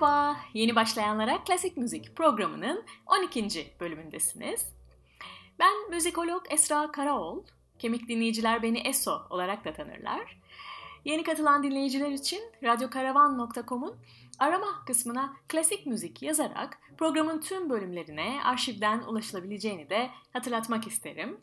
Merhaba, yeni başlayanlara klasik müzik programının 12. bölümündesiniz. Ben müzikolog Esra Karaoğlu, kemik dinleyiciler beni ESO olarak da tanırlar. Yeni katılan dinleyiciler için radyokaravan.com'un arama kısmına klasik müzik yazarak programın tüm bölümlerine arşivden ulaşılabileceğini de hatırlatmak isterim.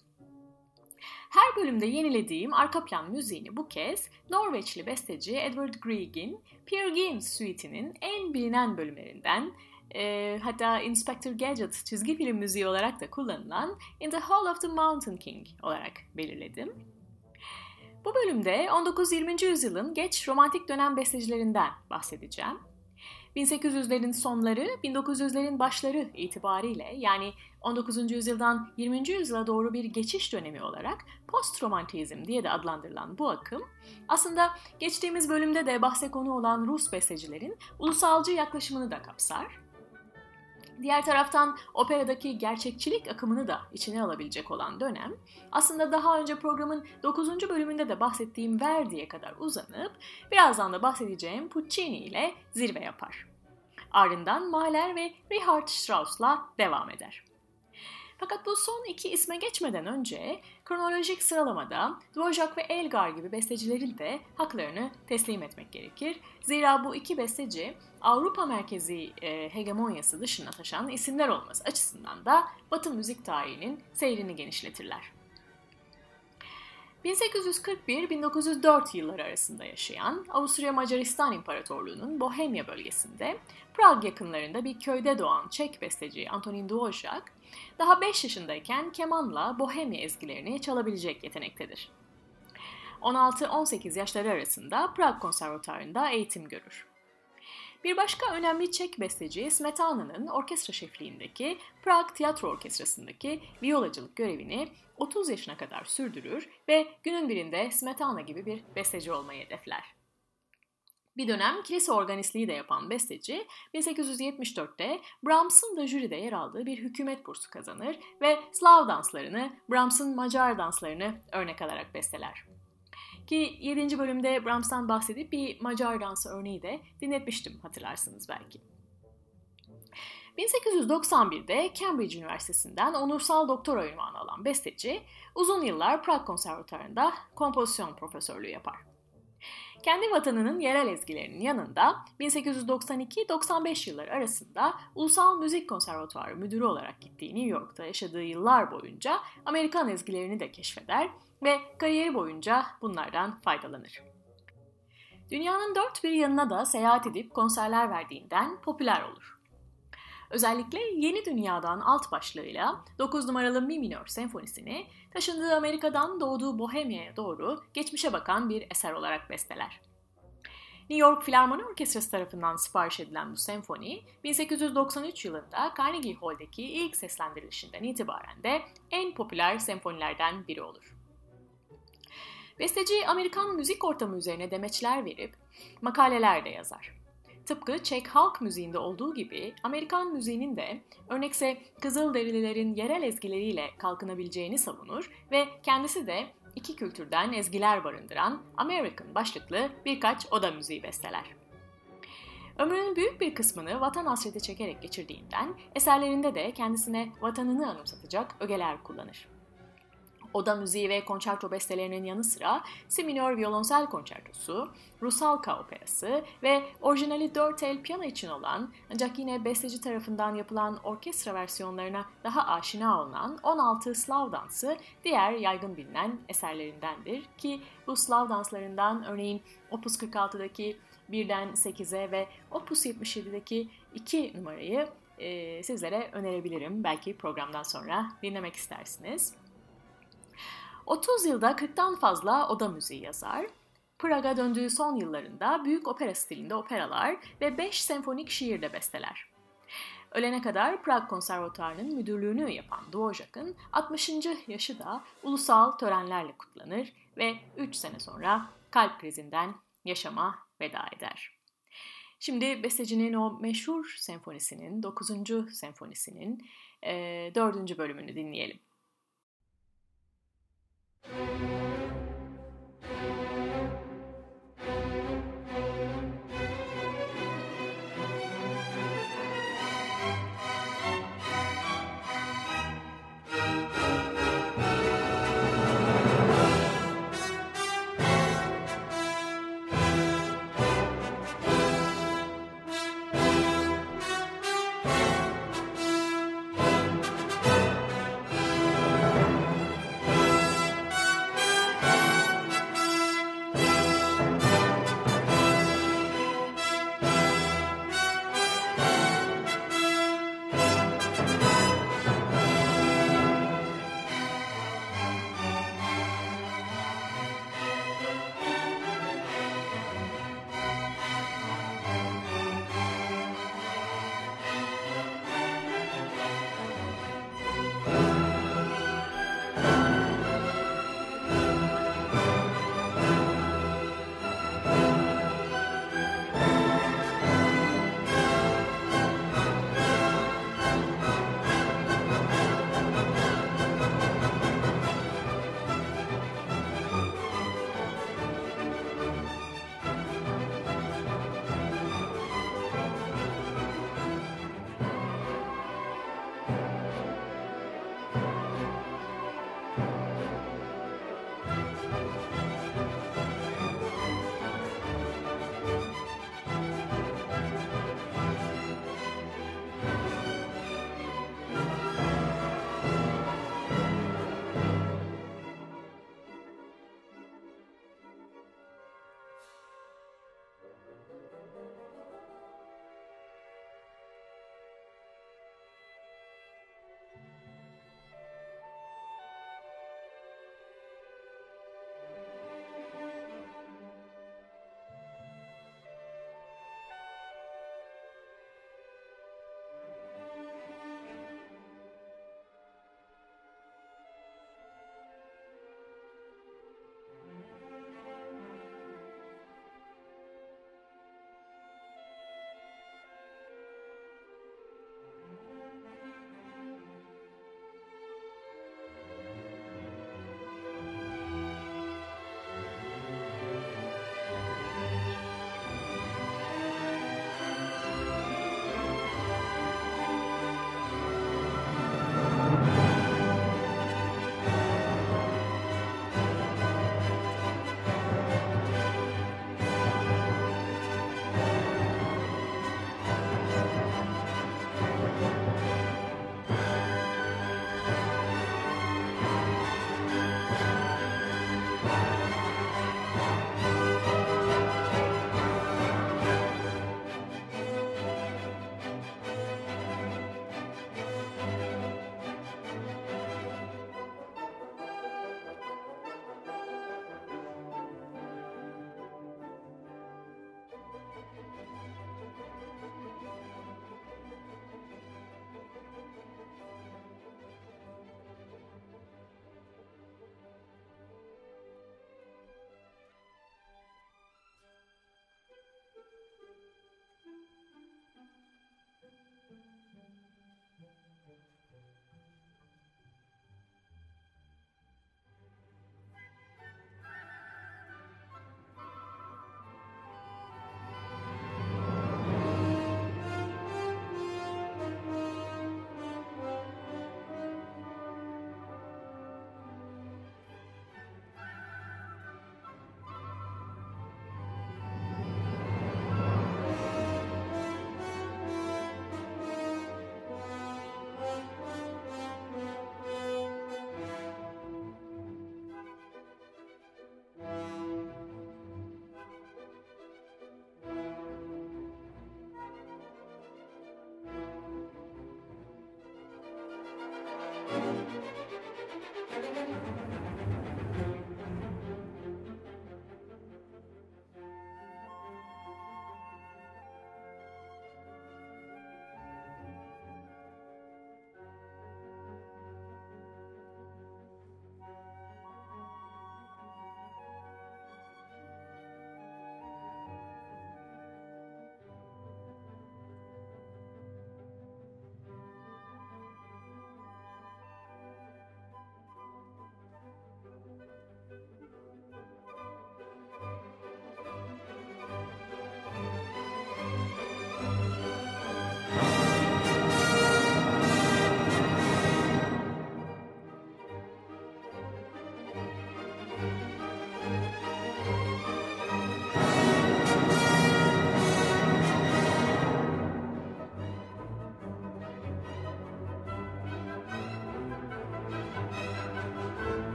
Her bölümde yenilediğim arka plan müziğini bu kez Norveçli besteci Edward Grieg'in Peer Gynt Suite'inin en bilinen bölümlerinden e, hatta Inspector Gadget çizgi film müziği olarak da kullanılan In the Hall of the Mountain King olarak belirledim. Bu bölümde 19-20. yüzyılın geç romantik dönem bestecilerinden bahsedeceğim. 1800'lerin sonları, 1900'lerin başları itibariyle yani 19. yüzyıldan 20. yüzyıla doğru bir geçiş dönemi olarak post-romantizm diye de adlandırılan bu akım aslında geçtiğimiz bölümde de bahse konu olan Rus bestecilerin ulusalcı yaklaşımını da kapsar. Diğer taraftan operadaki gerçekçilik akımını da içine alabilecek olan dönem aslında daha önce programın 9. bölümünde de bahsettiğim Verdi'ye kadar uzanıp birazdan da bahsedeceğim Puccini ile zirve yapar. Ardından Mahler ve Richard Strauss'la devam eder. Fakat bu son iki isme geçmeden önce kronolojik sıralamada Dvorak ve Elgar gibi bestecilerin de haklarını teslim etmek gerekir. Zira bu iki besteci Avrupa merkezi e, hegemonyası dışına taşan isimler olması açısından da Batı müzik tarihinin seyrini genişletirler. 1841-1904 yılları arasında yaşayan Avusturya Macaristan İmparatorluğu'nun Bohemya bölgesinde Prag yakınlarında bir köyde doğan Çek besteci Antonin Dvorak, daha 5 yaşındayken kemanla Bohemya ezgilerini çalabilecek yetenektedir. 16-18 yaşları arasında Prag Konservatuarı'nda eğitim görür. Bir başka önemli Çek besteci Smetana'nın orkestra şefliğindeki Prag Tiyatro Orkestrası'ndaki violacılık görevini 30 yaşına kadar sürdürür ve günün birinde Smetana gibi bir besteci olmayı hedefler. Bir dönem kilise organistliği de yapan besteci 1874'te Brahms'ın da jüride yer aldığı bir hükümet bursu kazanır ve Slav danslarını, Brahms'ın Macar danslarını örnek alarak besteler. Ki 7. bölümde Brahms'tan bahsedip bir Macar dansı örneği de dinletmiştim hatırlarsınız belki. 1891'de Cambridge Üniversitesi'nden onursal doktora ünvanı alan besteci, uzun yıllar Prag Konservatuarı'nda kompozisyon profesörlüğü yapar. Kendi vatanının yerel ezgilerinin yanında 1892-95 yılları arasında Ulusal Müzik Konservatuarı müdürü olarak gittiği New York'ta yaşadığı yıllar boyunca Amerikan ezgilerini de keşfeder ve kariyeri boyunca bunlardan faydalanır. Dünyanın dört bir yanına da seyahat edip konserler verdiğinden popüler olur. Özellikle Yeni Dünya'dan alt başlığıyla 9 numaralı Mi minör senfonisini taşındığı Amerika'dan doğduğu Bohemia'ya doğru geçmişe bakan bir eser olarak besteler. New York Filarmoni Orkestrası tarafından sipariş edilen bu senfoni 1893 yılında Carnegie Hall'deki ilk seslendirilişinden itibaren de en popüler senfonilerden biri olur. Besteci Amerikan müzik ortamı üzerine demeçler verip makaleler de yazar. Tıpkı Çek halk müziğinde olduğu gibi Amerikan müziğinin de örnekse Kızılderililerin yerel ezgileriyle kalkınabileceğini savunur ve kendisi de iki kültürden ezgiler barındıran American başlıklı birkaç oda müziği besteler. Ömrünün büyük bir kısmını vatan hasreti çekerek geçirdiğinden eserlerinde de kendisine vatanını anımsatacak ögeler kullanır oda müziği ve konçerto bestelerinin yanı sıra Si minör violonsel konçertosu, Rusalka operası ve orijinali 4 el piyano için olan ancak yine besteci tarafından yapılan orkestra versiyonlarına daha aşina olunan 16 Slav dansı diğer yaygın bilinen eserlerindendir ki bu Slav danslarından örneğin Opus 46'daki 1'den 8'e ve Opus 77'deki 2 numarayı e, sizlere önerebilirim. Belki programdan sonra dinlemek istersiniz. 30 yılda 40'tan fazla oda müziği yazar. Praga döndüğü son yıllarında büyük opera stilinde operalar ve 5 senfonik şiir de besteler. Ölene kadar Prag Konservatuarı'nın müdürlüğünü yapan Dvorak'ın 60. yaşı da ulusal törenlerle kutlanır ve 3 sene sonra kalp krizinden yaşama veda eder. Şimdi bestecinin o meşhur senfonisinin, 9. senfonisinin e, 4. bölümünü dinleyelim. Thank you.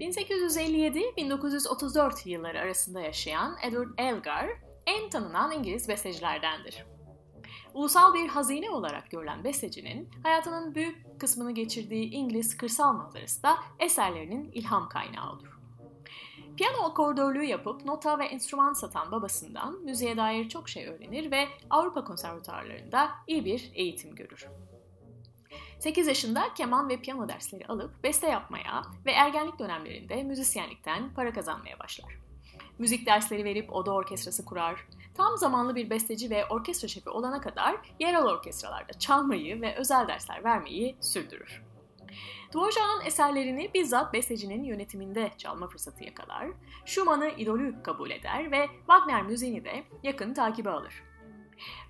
1857-1934 yılları arasında yaşayan Edward Elgar en tanınan İngiliz bestecilerdendir. Ulusal bir hazine olarak görülen bestecinin hayatının büyük kısmını geçirdiği İngiliz kırsal manzarası da eserlerinin ilham kaynağı olur. Piyano akordörlüğü yapıp nota ve enstrüman satan babasından müziğe dair çok şey öğrenir ve Avrupa konservatuarlarında iyi bir eğitim görür. 8 yaşında keman ve piyano dersleri alıp beste yapmaya ve ergenlik dönemlerinde müzisyenlikten para kazanmaya başlar. Müzik dersleri verip oda orkestrası kurar. Tam zamanlı bir besteci ve orkestra şefi olana kadar yerel orkestralarda çalmayı ve özel dersler vermeyi sürdürür. Dvorak'ın eserlerini bizzat bestecinin yönetiminde çalma fırsatı yakalar, Schumann'ı idolü kabul eder ve Wagner müziğini de yakın takibe alır.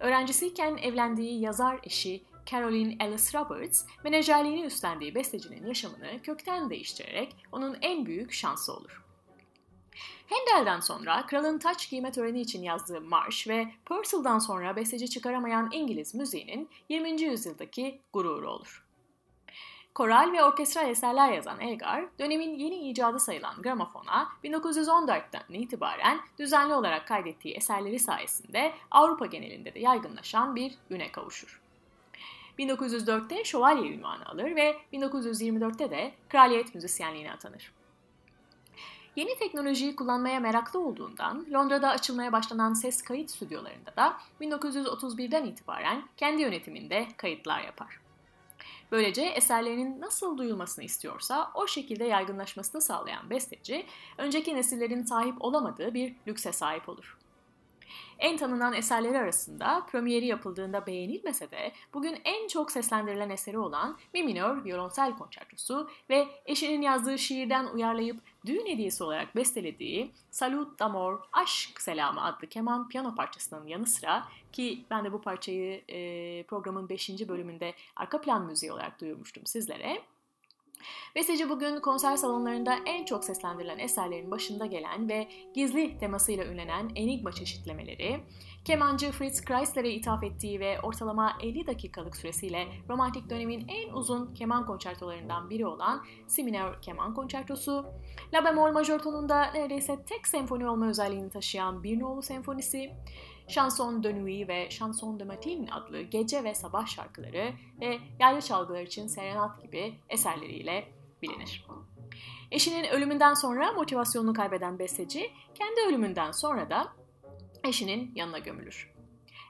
Öğrencisiyken evlendiği yazar eşi Caroline Ellis Roberts, menajerliğini üstlendiği bestecinin yaşamını kökten değiştirerek onun en büyük şansı olur. Handel'den sonra kralın taç giyme töreni için yazdığı marş ve Purcell'dan sonra besteci çıkaramayan İngiliz müziğinin 20. yüzyıldaki gururu olur. Koral ve orkestral eserler yazan Elgar, dönemin yeni icadı sayılan gramofona 1914'ten itibaren düzenli olarak kaydettiği eserleri sayesinde Avrupa genelinde de yaygınlaşan bir üne kavuşur. 1904'te şövalye ünvanı alır ve 1924'te de kraliyet müzisyenliğine atanır. Yeni teknolojiyi kullanmaya meraklı olduğundan Londra'da açılmaya başlanan ses kayıt stüdyolarında da 1931'den itibaren kendi yönetiminde kayıtlar yapar. Böylece eserlerinin nasıl duyulmasını istiyorsa o şekilde yaygınlaşmasını sağlayan besteci, önceki nesillerin sahip olamadığı bir lükse sahip olur. En tanınan eserleri arasında premieri yapıldığında beğenilmese de bugün en çok seslendirilen eseri olan Mi minör violonsel konçertosu ve eşinin yazdığı şiirden uyarlayıp düğün hediyesi olarak bestelediği Salut d'Amor Aşk Selamı adlı keman piyano parçasının yanı sıra ki ben de bu parçayı e, programın 5. bölümünde arka plan müziği olarak duyurmuştum sizlere. Besteci bugün konser salonlarında en çok seslendirilen eserlerin başında gelen ve gizli temasıyla ünlenen Enigma çeşitlemeleri, kemancı Fritz Kreisler'e ithaf ettiği ve ortalama 50 dakikalık süresiyle romantik dönemin en uzun keman konçertolarından biri olan Si minör keman konçertosu, La bemol majör tonunda neredeyse tek senfoni olma özelliğini taşıyan bir nolu senfonisi, Chanson de Nuit ve Chanson de Matin adlı gece ve sabah şarkıları ve yaylı çalgılar için serenat gibi eserleriyle bilinir. Eşinin ölümünden sonra motivasyonunu kaybeden besteci, kendi ölümünden sonra da eşinin yanına gömülür.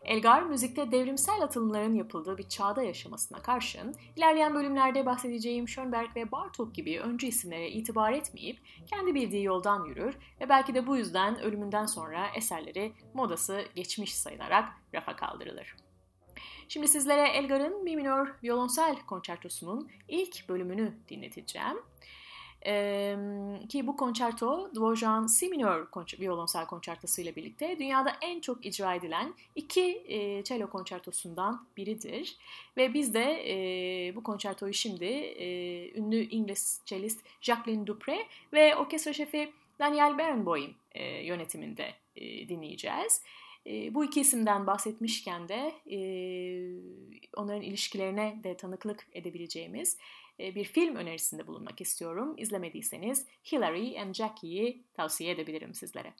Elgar, müzikte devrimsel atılımların yapıldığı bir çağda yaşamasına karşın, ilerleyen bölümlerde bahsedeceğim Schönberg ve Bartok gibi öncü isimlere itibar etmeyip kendi bildiği yoldan yürür ve belki de bu yüzden ölümünden sonra eserleri modası geçmiş sayılarak rafa kaldırılır. Şimdi sizlere Elgar'ın Mi minör violonsel konçertosunun ilk bölümünü dinleteceğim. Ee, ki bu konçerto Dvorak'ın Si minör konç- violonsel konçertosu ile birlikte dünyada en çok icra edilen iki e, cello konçertosundan biridir. Ve biz de e, bu konçertoyu şimdi e, ünlü İngiliz cellist Jacqueline Dupre ve orkestra şefi Daniel Barenboim e, yönetiminde e, dinleyeceğiz. E, bu iki isimden bahsetmişken de e, onların ilişkilerine de tanıklık edebileceğimiz e, bir film önerisinde bulunmak istiyorum. İzlemediyseniz Hillary and Jackie'yi tavsiye edebilirim sizlere.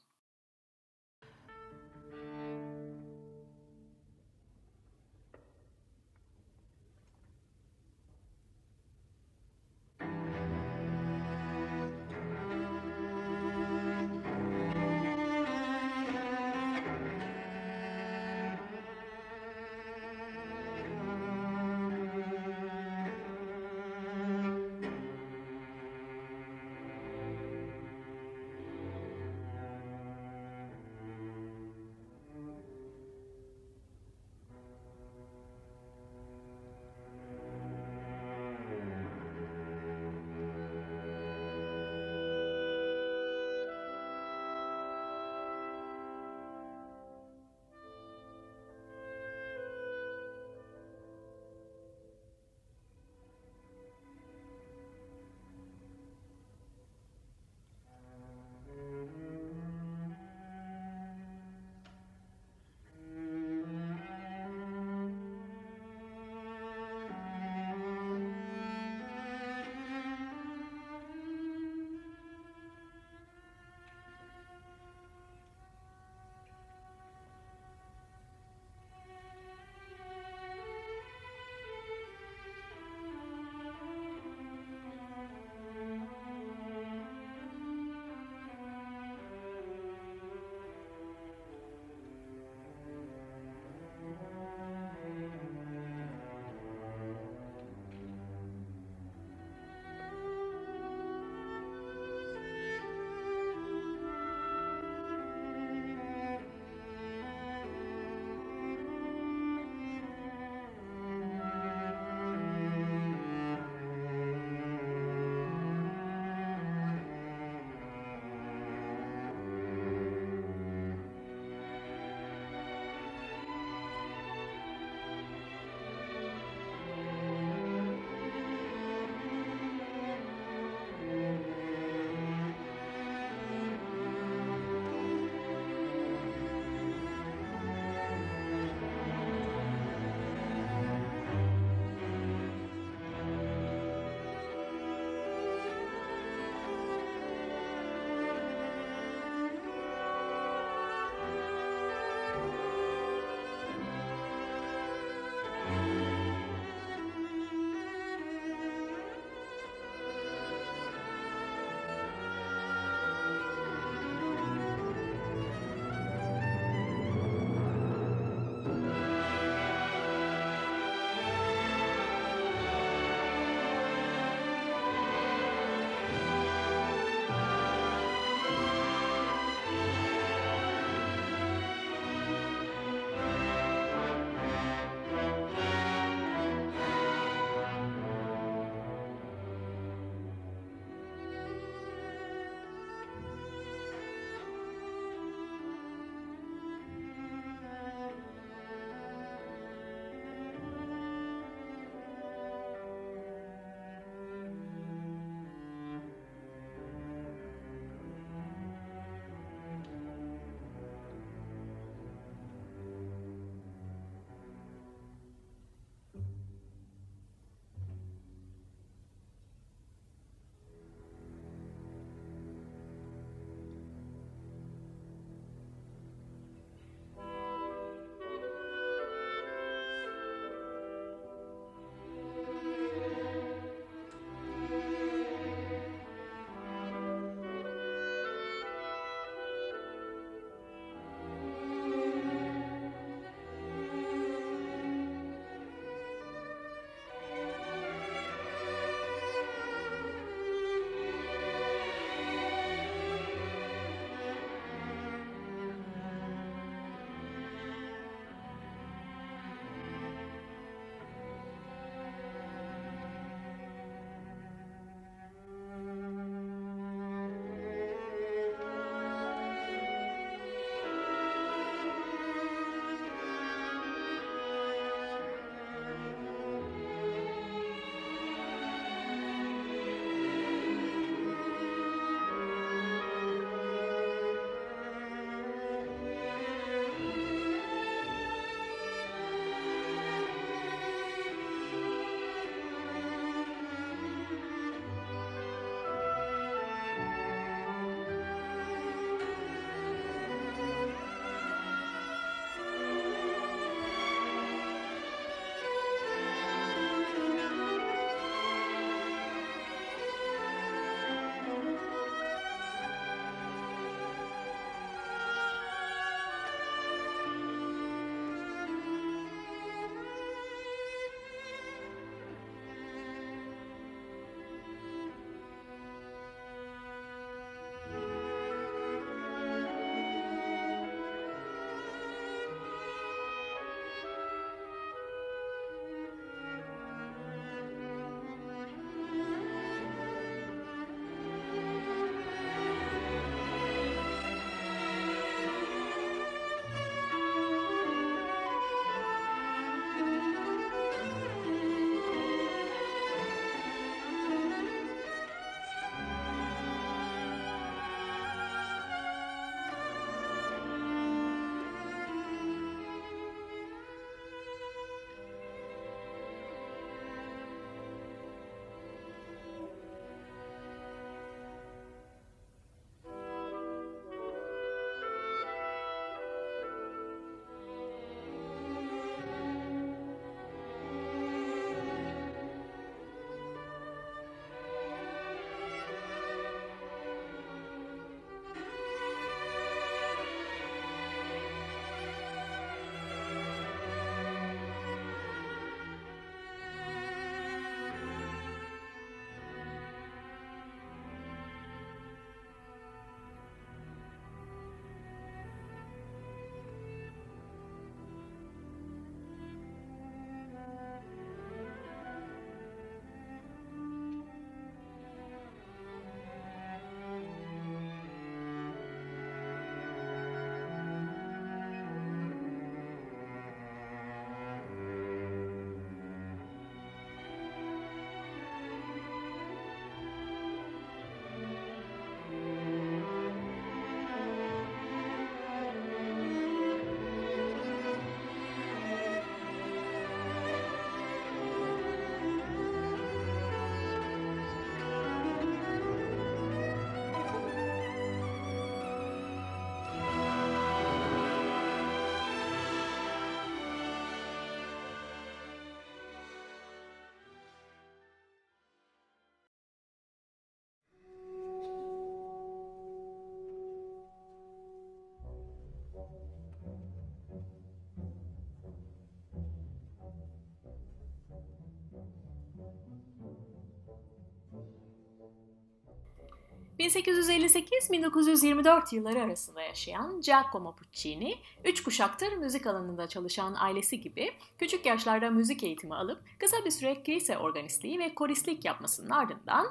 ...1858-1924 yılları arasında yaşayan Giacomo Puccini, üç kuşaktır müzik alanında çalışan ailesi gibi küçük yaşlarda müzik eğitimi alıp kısa bir süre kilise organistliği ve koristlik yapmasının ardından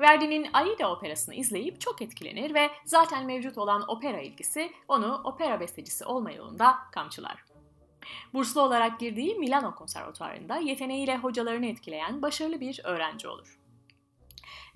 Verdi'nin Aida operasını izleyip çok etkilenir ve zaten mevcut olan opera ilgisi onu opera bestecisi olma yolunda kamçılar. Burslu olarak girdiği Milano Konservatuarı'nda yeteneğiyle hocalarını etkileyen başarılı bir öğrenci olur.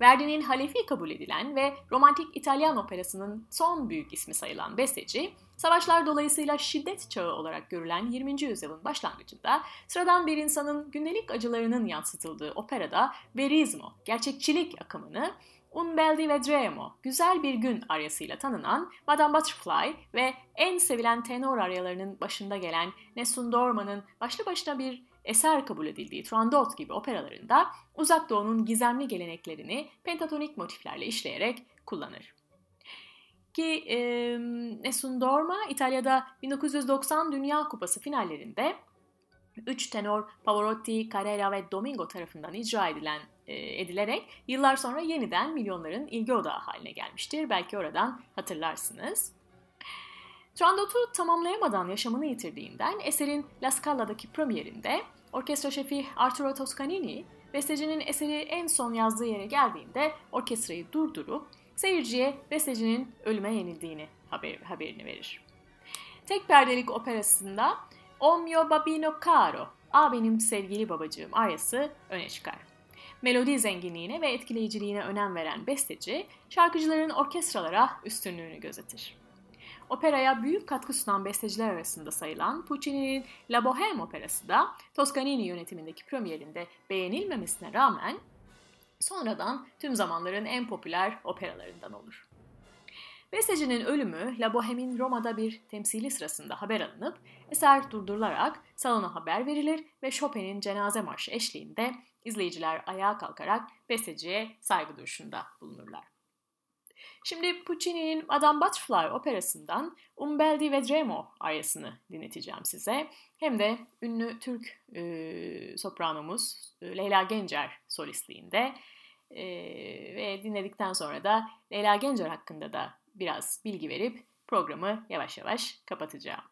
Verdi'nin halefi kabul edilen ve romantik İtalyan operasının son büyük ismi sayılan besteci, savaşlar dolayısıyla şiddet çağı olarak görülen 20. yüzyılın başlangıcında sıradan bir insanın gündelik acılarının yansıtıldığı operada verismo, gerçekçilik akımını Un bel di vedremo, güzel bir gün aryasıyla tanınan Madame Butterfly ve en sevilen tenor aryalarının başında gelen Nessun Dorma'nın başlı başına bir eser kabul edildiği Turandot gibi operalarında Uzak Doğu'nun gizemli geleneklerini pentatonik motiflerle işleyerek kullanır. Ki e, Nessun Dorma İtalya'da 1990 Dünya Kupası finallerinde 3 tenor Pavarotti, Carrera ve Domingo tarafından icra edilen e, edilerek yıllar sonra yeniden milyonların ilgi odağı haline gelmiştir. Belki oradan hatırlarsınız. Turandot'u tamamlayamadan yaşamını yitirdiğinden eserin La Scala'daki premierinde orkestra şefi Arturo Toscanini, bestecinin eseri en son yazdığı yere geldiğinde orkestrayı durdurup seyirciye bestecinin ölüme yenildiğini haber, haberini verir. Tek perdelik operasında O mio babino caro, A benim sevgili babacığım aryası öne çıkar. Melodi zenginliğine ve etkileyiciliğine önem veren besteci, şarkıcıların orkestralara üstünlüğünü gözetir. Operaya büyük katkı sunan besteciler arasında sayılan Puccini'nin La Bohème operası da Toscanini yönetimindeki premierinde beğenilmemesine rağmen sonradan tüm zamanların en popüler operalarından olur. Bestecinin ölümü La Bohème'in Roma'da bir temsili sırasında haber alınıp eser durdurularak salona haber verilir ve Chopin'in cenaze marşı eşliğinde izleyiciler ayağa kalkarak besteciye saygı duruşunda bulunurlar. Şimdi Puccini'nin Madame Butterfly operasından Un bel di vedremo aryasını dinleteceğim size. Hem de ünlü Türk e, sopranomuz e, Leyla Gencer solistliğinde e, ve dinledikten sonra da Leyla Gencer hakkında da biraz bilgi verip programı yavaş yavaş kapatacağım.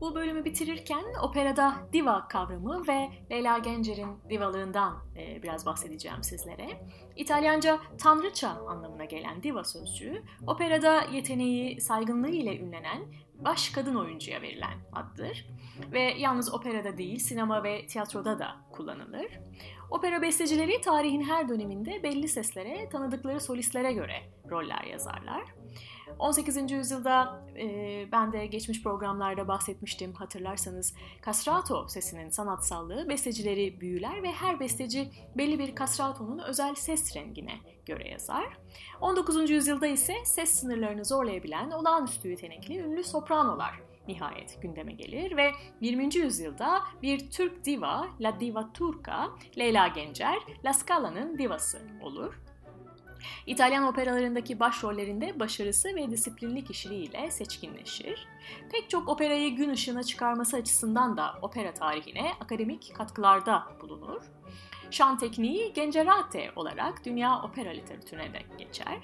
Bu bölümü bitirirken operada diva kavramı ve Leyla Gencer'in divalığından e, biraz bahsedeceğim sizlere. İtalyanca tanrıça anlamına gelen diva sözcüğü, operada yeteneği, saygınlığı ile ünlenen baş kadın oyuncuya verilen addır. Ve yalnız operada değil, sinema ve tiyatroda da kullanılır. Opera bestecileri tarihin her döneminde belli seslere, tanıdıkları solistlere göre roller yazarlar. 18. yüzyılda e, ben de geçmiş programlarda bahsetmiştim hatırlarsanız castrato sesinin sanatsallığı bestecileri büyüler ve her besteci belli bir castrato'nun özel ses rengine göre yazar. 19. yüzyılda ise ses sınırlarını zorlayabilen olağanüstü yetenekli ünlü sopranolar nihayet gündeme gelir ve 20. yüzyılda bir Türk diva, La Diva Turca, Leyla Gencer, La Scala'nın divası olur. İtalyan operalarındaki başrollerinde başarısı ve disiplinli kişiliğiyle seçkinleşir. Pek çok operayı gün ışığına çıkarması açısından da opera tarihine akademik katkılarda bulunur. Şan tekniği Gencerate olarak dünya opera literatürüne de geçer.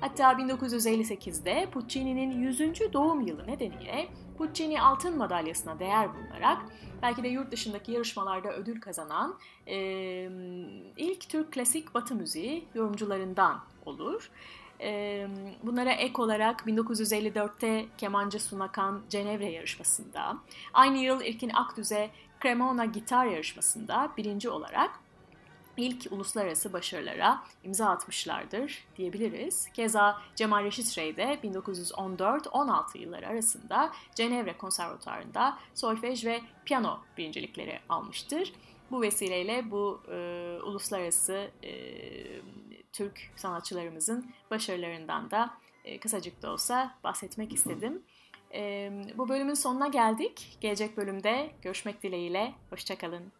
Hatta 1958'de Puccini'nin 100. doğum yılı nedeniyle Puccini altın madalyasına değer bulunarak belki de yurt dışındaki yarışmalarda ödül kazanan e, ilk Türk klasik batı müziği yorumcularından olur. E, bunlara ek olarak 1954'te kemancı Sunakan Cenevre yarışmasında, aynı yıl İlkin Akdüz'e Cremona gitar yarışmasında birinci olarak ilk uluslararası başarılara imza atmışlardır diyebiliriz. Keza Cemal Reşit Rey de 1914-16 yılları arasında Cenevre Konservatuarı'nda solfej ve piyano birincilikleri almıştır. Bu vesileyle bu e, uluslararası e, Türk sanatçılarımızın başarılarından da e, kısacık da olsa bahsetmek istedim. E, bu bölümün sonuna geldik. Gelecek bölümde görüşmek dileğiyle. Hoşçakalın.